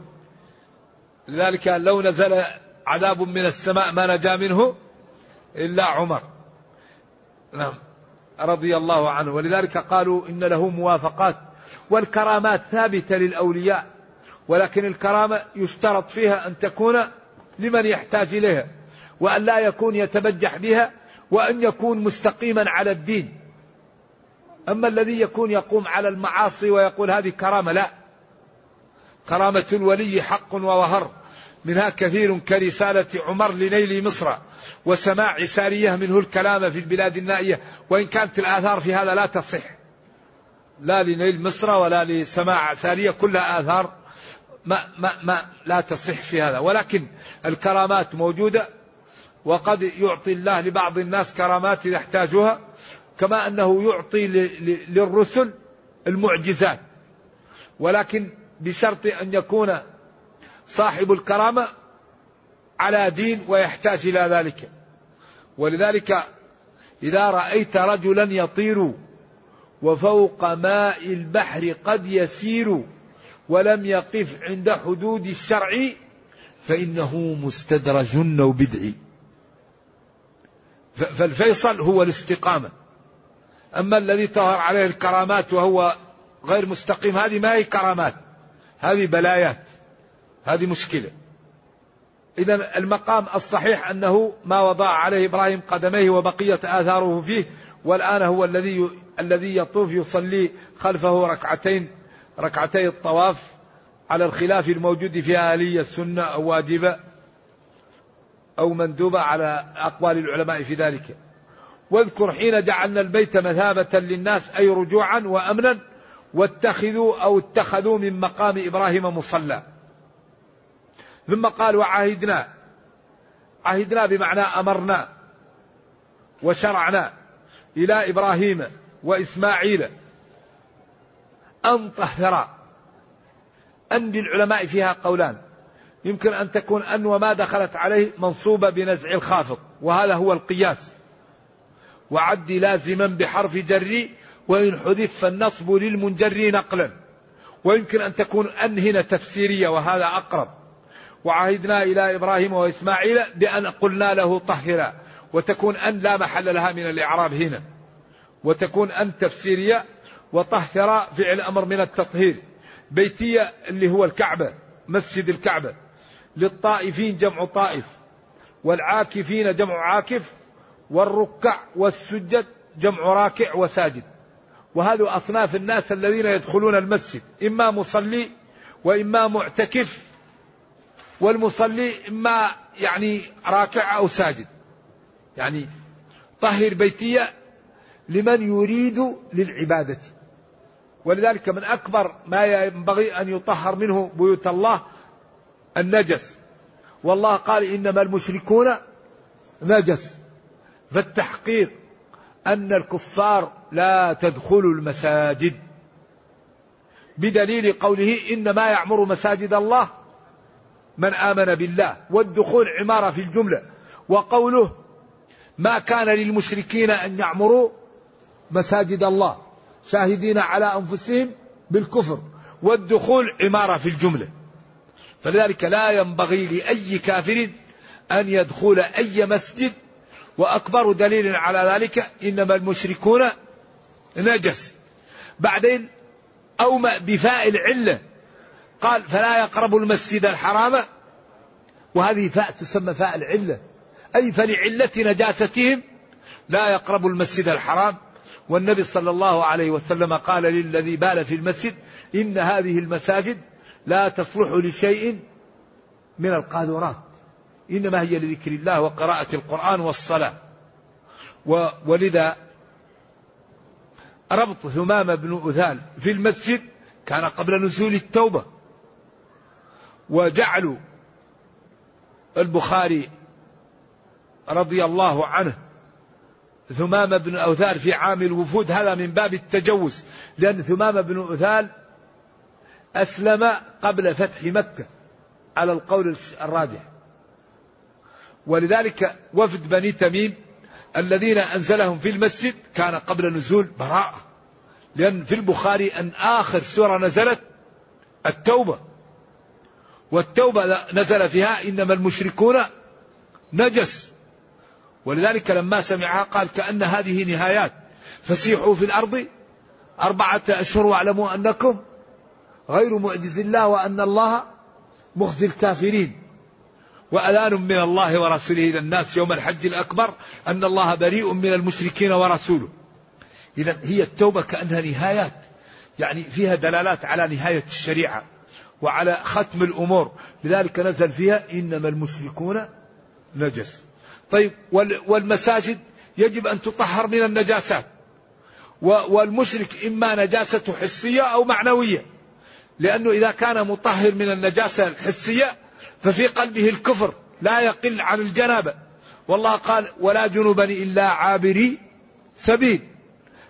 لذلك لو نزل عذاب من السماء ما نجا منه إلا عمر. نعم. رضي الله عنه. ولذلك قالوا إن له موافقات والكرامات ثابتة للأولياء ولكن الكرامة يشترط فيها أن تكون لمن يحتاج إليها وأن لا يكون يتبجح بها وأن يكون مستقيما على الدين. أما الذي يكون يقوم على المعاصي ويقول هذه كرامة لا. كرامة الولي حق ووهر منها كثير كرسالة عمر لنيل مصر وسماع سارية منه الكلام في البلاد النائية وإن كانت الآثار في هذا لا تصح. لا لنيل مصر ولا لسماع سارية كلها آثار ما, ما, ما لا تصح في هذا. ولكن الكرامات موجودة وقد يعطي الله لبعض الناس كرامات إذا احتاجوها كما أنه يعطي للرسل المعجزات. ولكن بشرط أن يكون صاحب الكرامة على دين ويحتاج إلى ذلك. ولذلك إذا رأيت رجلا يطير وفوق ماء البحر قد يسير ولم يقف عند حدود الشرع فإنه مستدرج أو بدعي فالفيصل هو الاستقامة. أما الذي تظهر عليه الكرامات وهو غير مستقيم هذه ما هي كرامات. هذه بلايات هذه مشكلة. إذا المقام الصحيح أنه ما وضع عليه إبراهيم قدميه وبقية آثاره فيه والآن هو الذي الذي يطوف يصلي خلفه ركعتين ركعتي الطواف على الخلاف الموجود في آلية السنة أو واجبة أو مندوبة على أقوال العلماء في ذلك. واذكر حين جعلنا البيت مثابة للناس أي رجوعا وأمنا واتخذوا أو اتخذوا من مقام إبراهيم مصلى. ثم قال وعهدنا عهدنا بمعنى أمرنا. وشرعنا إلى إبراهيم وإسماعيل. أن طهرا أن للعلماء فيها قولان. يمكن أن تكون أن وما دخلت عليه منصوبة بنزع الخافض وهذا هو القياس. وعد لازما بحرف جر وإن حذف فالنصب للمنجر نقلا. ويمكن أن تكون أن هنا تفسيرية وهذا أقرب. وعهدنا إلى إبراهيم وإسماعيل بأن قلنا له طهرا. وتكون أن لا محل لها من الإعراب هنا. وتكون أن تفسيرية وطهر فعل أمر من التطهير. بيتية اللي هو الكعبة مسجد الكعبة. للطائفين جمع طائف. والعاكفين جمع عاكف. والركع والسجد جمع راكع وساجد. وهذا أصناف الناس الذين يدخلون المسجد. إما مصلي وإما معتكف والمصلي إما يعني راكع أو ساجد. يعني طهر بيتية لمن يريد للعبادة. ولذلك من أكبر ما ينبغي أن يطهر منه بيوت الله النجس. والله قال إنما المشركون نجس. فالتحقيق أن الكفار لا تدخلوا المساجد. بدليل قوله إنما يعمر مساجد الله من آمن بالله والدخول عمارة في الجملة. وقوله ما كان للمشركين أن يعمروا مساجد الله. شاهدين على أنفسهم بالكفر والدخول عمارة في الجملة. فلذلك لا ينبغي لأي كافر أن يدخل أي مسجد. وأكبر دليل على ذلك إنما المشركون نجس بعدين أو بفاء العلة. قال فلا يقربوا المسجد الحرام. وهذه فاء تسمى فاء العلة. أي فلعلة نجاستهم لا يقربوا المسجد الحرام. والنبي صلى الله عليه وسلم قال للذي بال في المسجد إن هذه المساجد لا تصلح لشيء من القاذورات. إنما هي لذكر الله وقراءة القرآن والصلاة. ولذا ربط ثمامة بن أثال في المسجد كان قبل نزول التوبة. وجعلوا البخاري رضي الله عنه ثمامة بن أوثال في عام الوفود هذا من باب التجوز لأن ثمامة بن أوثال أسلم قبل فتح مكة على القول الراجح. ولذلك وفد بني تميم الذين أنزلهم في المسجد كان قبل نزول براءة. لأن في البخاري أن آخر سورة نزلت التوبة. والتوبة نزل فيها إنما المشركون نجس. ولذلك لما سمعها قال كأن هذه نهايات. فسيحوا في الأرض. أربعة أشهر واعلموا أنكم غير معجز الله وأن الله مخزي الكافرين. وأذان من الله ورسوله إلى الناس يوم الحج الأكبر أن الله بريء من المشركين ورسوله. إذا هي التوبة كأنها نهايات يعني فيها دلالات على نهاية الشريعة وعلى ختم الأمور. لذلك نزل فيها إنما المشركون نجس. طيب والمساجد يجب أن تطهر من النجاسات. والمشرك إما نجاسة حسية أو معنوية لأنه إذا كان مطهر من النجاسة الحسية ففي قلبه الكفر لا يقل عن الجنابة. والله قال ولا جنوبا إلا عابري سبيل.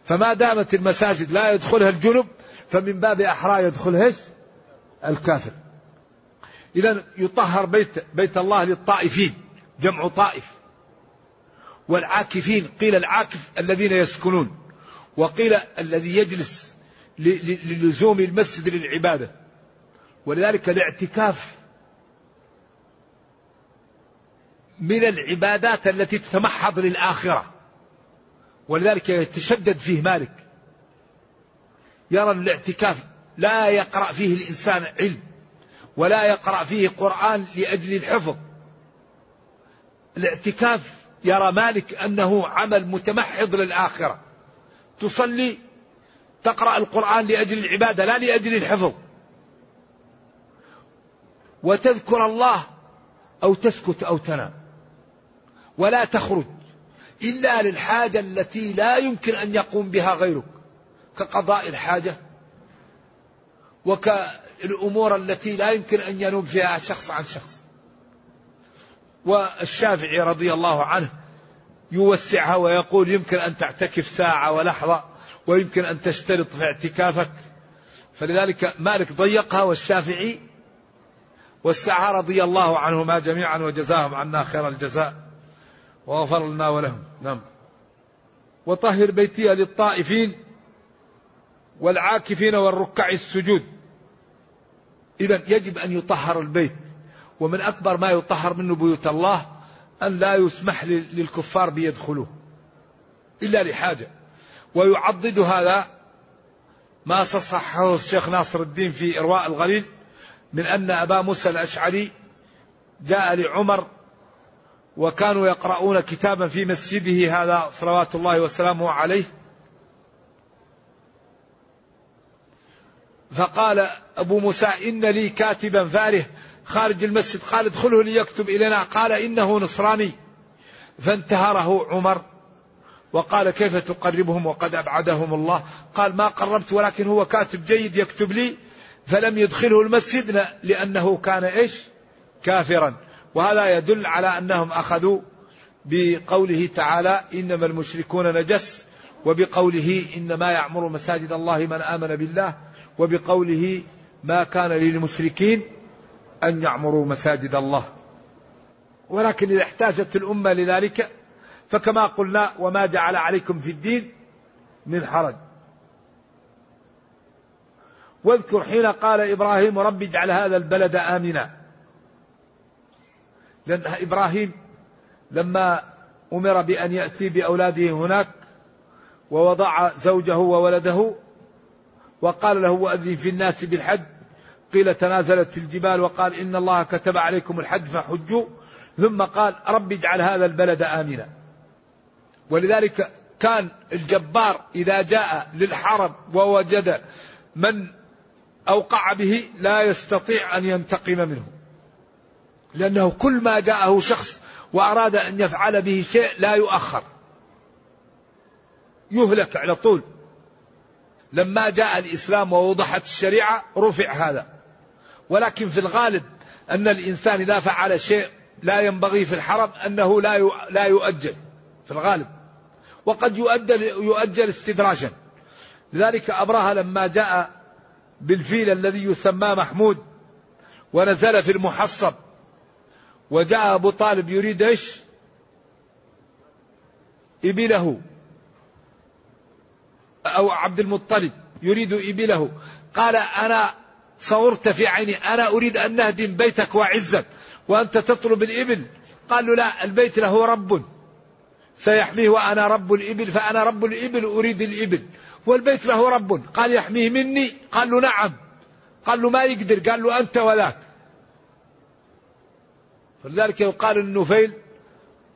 فما دامت المساجد لا يدخلها الجنب فمن باب أحرى يدخلها الكافر. إذا يطهر بيت بيت الله للطائفين جمع طائف. والعاكفين قيل العاكف الذين يسكنون وقيل الذي يجلس للزوم المسجد للعبادة. ولذلك الاعتكاف من العبادات التي تتمحض للآخرة. ولذلك يتشدد فيه مالك. يرى الاعتكاف لا يقرأ فيه الإنسان علم ولا يقرأ فيه قرآن لأجل الحفظ. الاعتكاف يرى مالك أنه عمل متمحض للآخرة. تصلي تقرأ القرآن لأجل العبادة لا لأجل الحفظ. وتذكر الله أو تسكت أو تنام. ولا تخرج إلا للحاجة التي لا يمكن أن يقوم بها غيرك كقضاء الحاجة وكالأمور التي لا يمكن أن ينوب فيها شخص عن شخص. والشافعي رضي الله عنه يوسعها ويقول يمكن أن تعتكف ساعة ولحظة ويمكن أن تشترط في اعتكافك. فلذلك مالك ضيقها والشافعي وسعها رضي الله عنهما جميعا وجزاهم عنا خير الجزاء. وغفر لنا ولهم. نعم. وطهر بيتي للطائفين والعاكفين والركع السجود. إذا يجب أن يطهر البيت. ومن أكبر ما يطهر منه بيوت الله أن لا يسمح للكفار بيدخلوه إلا لحاجة. ويعضد هذا ما صححه الشيخ ناصر الدين في إرواء الغليل من أن أبا موسى الأشعري جاء لعمر وكانوا يقرؤون كتابا في مسجده هذا صلوات الله وسلامه عليه. فقال أبو موسى إن لي كاتبا فاره خارج المسجد. قال ادخله ليكتب إلينا. قال إنه نصراني. فانتهره عمر. وقال كيف تقربهم وقد أبعدهم الله؟ قال ما قربت ولكن هو كاتب جيد يكتب لي. فلم يدخله المسجد لأنه كان إيش؟ كافرا. وهذا يدل على أنهم أخذوا بقوله تعالى إنما المشركون نجس وبقوله إنما يعمر مساجد الله من آمن بالله وبقوله ما كان للمشركين أن يعمروا مساجد الله. ولكن إذا احتاجت الأمة لذلك فكما قلنا وما جعل عليكم في الدين من حرج. واذكر حين قال إبراهيم رب اجعل هذا البلد آمنا. لأن إبراهيم لما أمر بأن يأتي بأولاده هناك ووضع زوجه وولده وقال له وأذن في الناس بالحج قيل تنازلت الجبال وقال إن الله كتب عليكم الحج فحجوا ثم قال رب اجعل هذا البلد آمنا. ولذلك كان الجبار إذا جاء للحرم ووجد من أوقع به لا يستطيع أن ينتقم منه. لأنه كل ما جاءه شخص وأراد أن يفعل به شيء لا يؤخر. يهلك على طول. لما جاء الإسلام ووضحت الشريعة رفع هذا. ولكن في الغالب أن الإنسان إذا فعل شيء لا ينبغي في الحرم أنه لا لا يؤجل. في الغالب. وقد يؤجل يؤجل استدراجا. لذلك أبرهة لما جاء بالفيل الذي يسمى محمود ونزل في المحصب وجاء أبو طالب يريد إيش؟ إبله. أو عبد المطلب يريد إبله. قال أنا صورت في عيني أنا أريد أن نهدم بيتك وعزك وأنت تطلب الإبل. قال له لا البيت له رب. سيحميه وأنا رب الإبل فأنا رب الإبل أريد الإبل. والبيت له رب. قال يحميه مني؟ قال له نعم. قال له ما يقدر. قال له أنت وذاك. فلذلك يقال النفيل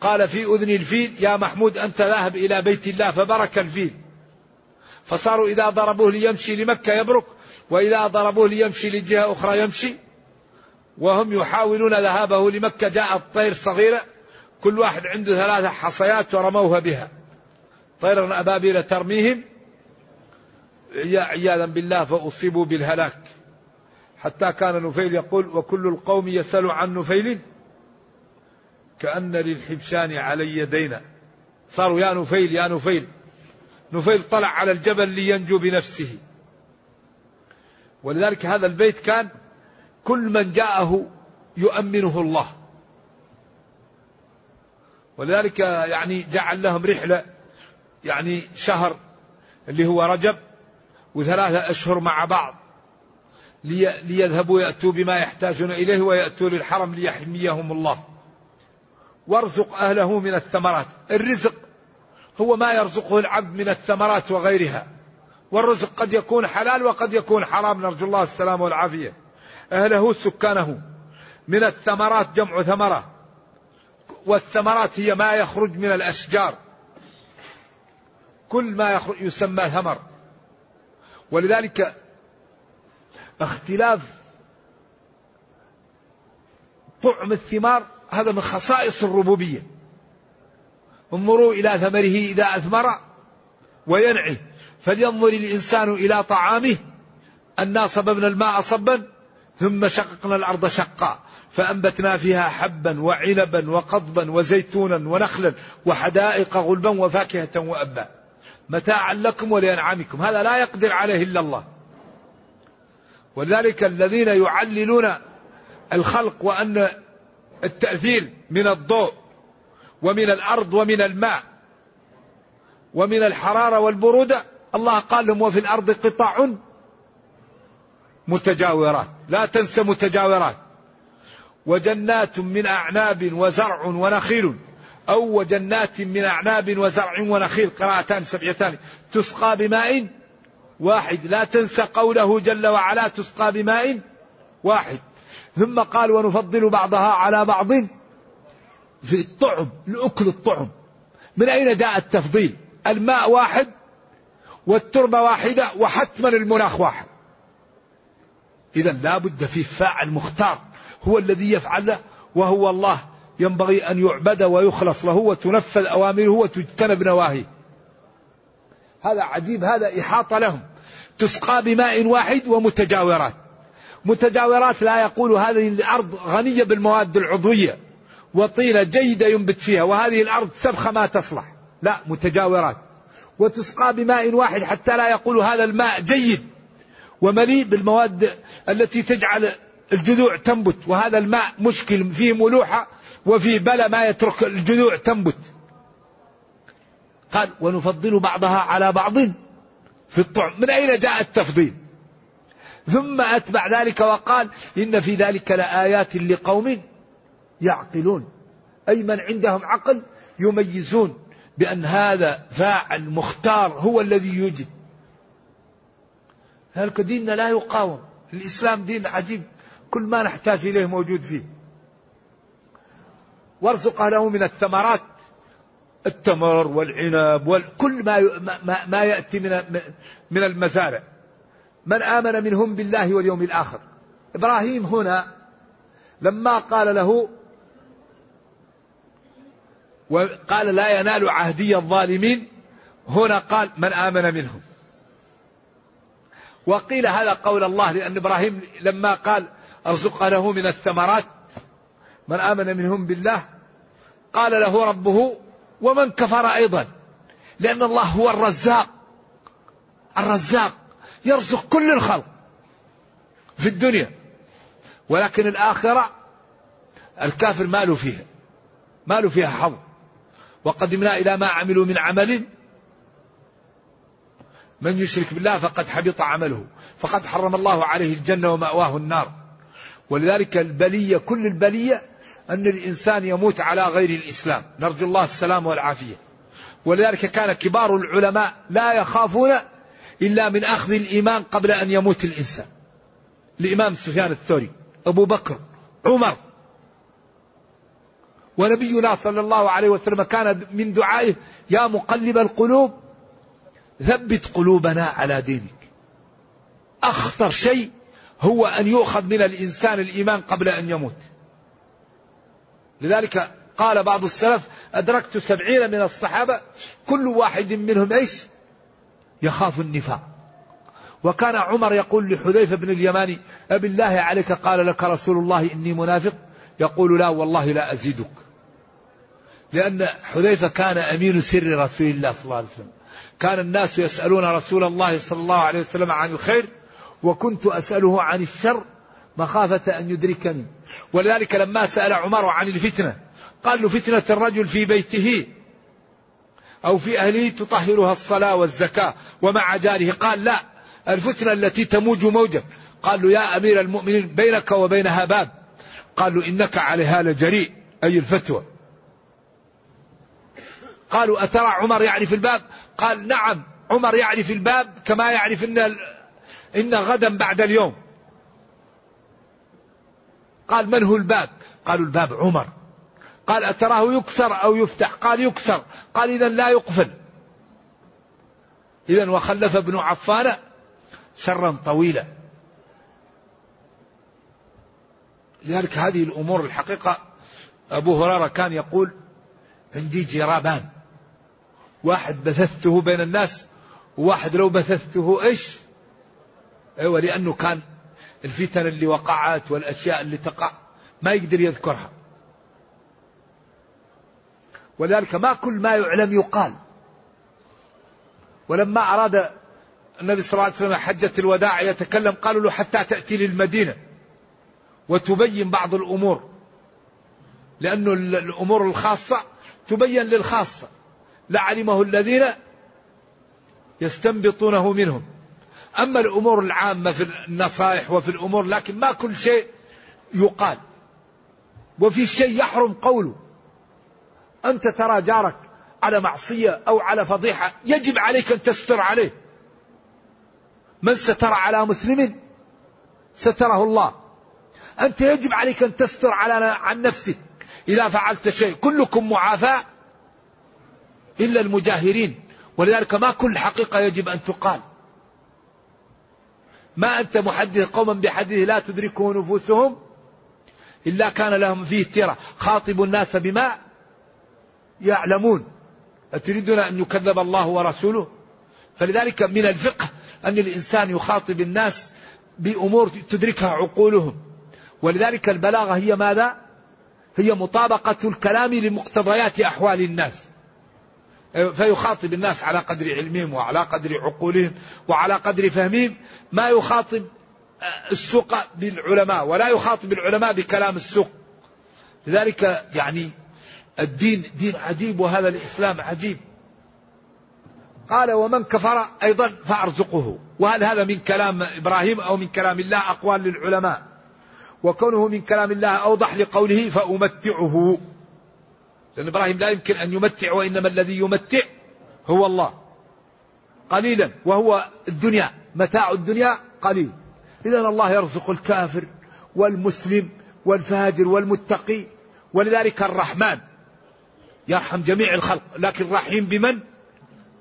قال في أذن الفيل يا محمود أنت ذاهب إلى بيت الله فبرك الفيل. فصاروا إذا ضربوه ليمشي لمكة يبرك وإذا ضربوه ليمشي لجهة أخرى يمشي. وهم يحاولون ذهابه لمكة جاءت طير صغيرة كل واحد عنده ثلاثة حصيات ورموها بها. طير أبابيل ترميهم عياذا بالله فأصيبوا بالهلاك. حتى كان نفيل يقول وكل القوم يسأل عن نفيل. كأن للحبشان علي دينا. صاروا يا نفيل يا نفيل. نفيل طلع على الجبل لينجو بنفسه. ولذلك هذا البيت كان كل من جاءه يؤمنه الله. ولذلك يعني جعل لهم رحلة يعني شهر اللي هو رجب وثلاثة أشهر مع بعض. لي ليذهبوا يأتوا بما يحتاجون إليه ويأتوا للحرم ليحميهم الله. وارزق أهله من الثمرات. الرزق هو ما يرزقه العبد من الثمرات وغيرها. والرزق قد يكون حلال وقد يكون حرام. نرجو الله السلامة والعافية. أهله سكانه. من الثمرات جمع ثمرة. والثمرات هي ما يخرج من الأشجار. كل ما يخرج يسمى ثمر. ولذلك اختلاف طعم الثمار هذا من خصائص الربوبية. انظروا إلى ثمره إذا أثمر وينعي فلينظر الإنسان إلى طعامه. أنا صببنا الماء صبا ثم شققنا الأرض شقا. فأنبتنا فيها حبا وعنبا وقضبا وزيتونا ونخلا وحدائق غلبا وفاكهة وأبا. متاعا لكم ولأنعامكم. هذا لا يقدر عليه إلا الله. ولذلك الذين يعللون الخلق وأن التأثير من الضوء ومن الأرض ومن الماء ومن الحرارة والبرودة. الله قال لهم وفي الأرض قطع متجاورات لا تنسى متجاورات. وجنات من أعناب وزرع ونخيل أو وجنات من أعناب وزرع ونخيل. قراءتان سبعتان. تسقى بماء واحد. لا تنسى قوله جل وعلا تسقى بماء واحد. ثم قال ونفضل بعضها على بعض في الطعم لأكل الطعم. من أين جاء التفضيل؟ الماء واحد والتربة واحدة وحتما المناخ واحد. إذا لا بد في فاعل مختار هو الذي يفعل وهو الله. ينبغي أن يعبد ويخلص له وتنفذ أوامره وتجتنب نواهيه. هذا عجيب هذا إحاطة لهم. تسقى بماء واحد ومتجاورات. متجاورات لا يقول هذه الأرض غنية بالمواد العضوية وطينة جيدة ينبت فيها وهذه الأرض سبخة ما تصلح. لا متجاورات. وتسقى بماء واحد حتى لا يقول هذا الماء جيد ومليء بالمواد التي تجعل الجذوع تنبت وهذا الماء مشكل فيه ملوحة وفيه بلى ما يترك الجذوع تنبت. قال ونفضل بعضها على بعض في الطعم. من أين جاء التفضيل؟ ثم أتبع ذلك وقال إن في ذلك لآيات لقوم يعقلون. أي من عندهم عقل يميزون بأن هذا فاعل مختار هو الذي يوجد. ذلك ديننا لا يقاوم؟ الإسلام دين عجيب. كل ما نحتاج إليه موجود فيه. وارزق أهله من الثمرات. التمر والعنب وكل ما ما, ما يأتي من من المزارع. من آمن منهم بالله واليوم الآخر. إبراهيم هنا لما قال له وقال لا ينال عهدي الظالمين هنا قال من آمن منهم. وقيل هذا قول الله لأن إبراهيم لما قال أرزق له من الثمرات من آمن منهم بالله قال له ربه ومن كفر أيضا لأن الله هو الرزاق الرزاق. يرزق كل الخلق في الدنيا. ولكن الآخرة الكافر ما له فيها ما له فيها حظ. وقدمنا إلى ما عملوا من عمل. من يشرك بالله فقد حبط عمله فقد حرم الله عليه الجنة ومأواه النار. ولذلك البلية كل البلية أن الإنسان يموت على غير الإسلام. نرجو الله السلام والعافية. ولذلك كان كبار العلماء لا يخافون إلا من أخذ الإيمان قبل أن يموت الإنسان. الإمام سفيان الثوري أبو بكر عمر. ونبينا صلى الله عليه وسلم كان من دعائه يا مقلب القلوب ثبت قلوبنا على دينك. أخطر شيء هو أن يؤخذ من الإنسان الإيمان قبل أن يموت. لذلك قال بعض السلف أدركت سبعين من الصحابة كل واحد منهم إيش؟ يخاف النفاق. وكان عمر يقول لحذيفة بن اليماني أبي الله عليك قال لك رسول الله إني منافق؟ يقول لا والله لا أزيدك. لأن حذيفة كان أمين سر رسول الله صلى الله عليه وسلم. كان الناس يسألون رسول الله صلى الله عليه وسلم عن الخير وكنت أسأله عن الشر مخافة أن يدركني. ولذلك لما سأل عمر عن الفتنة قال له فتنة الرجل في بيته. أو في أهله تطهرها الصلاة والزكاة ومع جاره. قال لا الفتنة التي تموج موجة. قال له يا أمير المؤمنين بينك وبينها باب. قال له إنك عليها لجريء أي الفتوى. قالوا أترى عمر يعرف الباب؟ قال نعم عمر يعرف الباب كما يعرف إن, إن غدا بعد اليوم. قال من هو الباب؟ قالوا الباب عمر. قال أتراه يكسر أو يفتح؟ قال يكسر قال إذا لا يقفل. إذا وخلف ابن عفان شرا طويلا. لذلك هذه الأمور الحقيقة أبو هريرة كان يقول عندي جرابان واحد بثثته بين الناس وواحد لو بثثته إيش؟ أيوه لأنه كان الفتن اللي وقعت والأشياء اللي تقع ما يقدر يذكرها. ولذلك ما كل ما يعلم يقال. ولما أراد النبي صلى الله عليه وسلم حجة الوداع يتكلم قالوا له حتى تأتي للمدينة وتبين بعض الأمور. لأنه الأمور الخاصة تبين للخاصة. لعلمه الذين يستنبطونه منهم. أما الأمور العامة في النصائح وفي الأمور لكن ما كل شيء يقال. وفي شيء يحرم قوله. أنت ترى جارك على معصية أو على فضيحة يجب عليك أن تستر عليه. من ستر على مسلم؟ ستره الله. أنت يجب عليك أن تستر على عن نفسك. إذا فعلت شيء كلكم معافى إلا المجاهرين. ولذلك ما كل حقيقة يجب أن تقال. ما أنت محدث قوما بحديث لا تدركه نفوسهم إلا كان لهم فيه ترى خاطب الناس بما يعلمون. أتريدون أن يكذب الله ورسوله؟ فلذلك من الفقه أن الإنسان يخاطب الناس بأمور تدركها عقولهم. ولذلك البلاغة هي ماذا؟ هي مطابقة الكلام لمقتضيات أحوال الناس. فيخاطب الناس على قدر علمهم وعلى قدر عقولهم وعلى قدر فهمهم. ما يخاطب السوق بالعلماء ولا يخاطب العلماء بكلام السوق. لذلك يعني الدين دين عجيب وهذا الإسلام عجيب. قال ومن كفر أيضا فأرزقه. وهل هذا من كلام إبراهيم أو من كلام الله؟ أقوال للعلماء. وكونه من كلام الله أوضح لقوله فأمتعه. لأن إبراهيم لا يمكن أن يمتع وإنما الذي يمتع هو الله. قليلا وهو الدنيا متاع الدنيا قليل. إذا الله يرزق الكافر والمسلم والفاجر والمتقي. ولذلك الرحمن يرحم جميع الخلق لكن رحيم بمن؟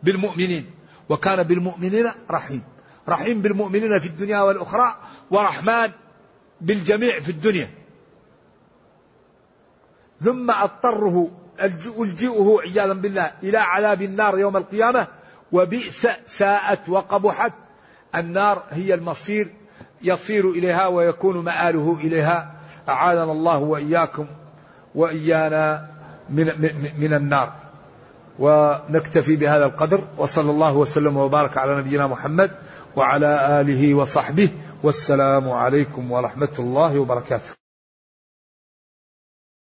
بالمؤمنين. وكان بالمؤمنين رحيم. رحيم بالمؤمنين في الدنيا والأخرى ورحمن بالجميع في الدنيا. ثم أضطره ألجئه عياذا بالله إلى عذاب النار يوم القيامة وبئس ساءت وقبحت. النار هي المصير يصير إليها ويكون مآله إليها. أعاذنا الله وإياكم وإيانا. من من النار. ونكتفي بهذا القدر وصلى الله وسلم وبارك على نبينا محمد وعلى آله وصحبه والسلام عليكم ورحمة الله وبركاته.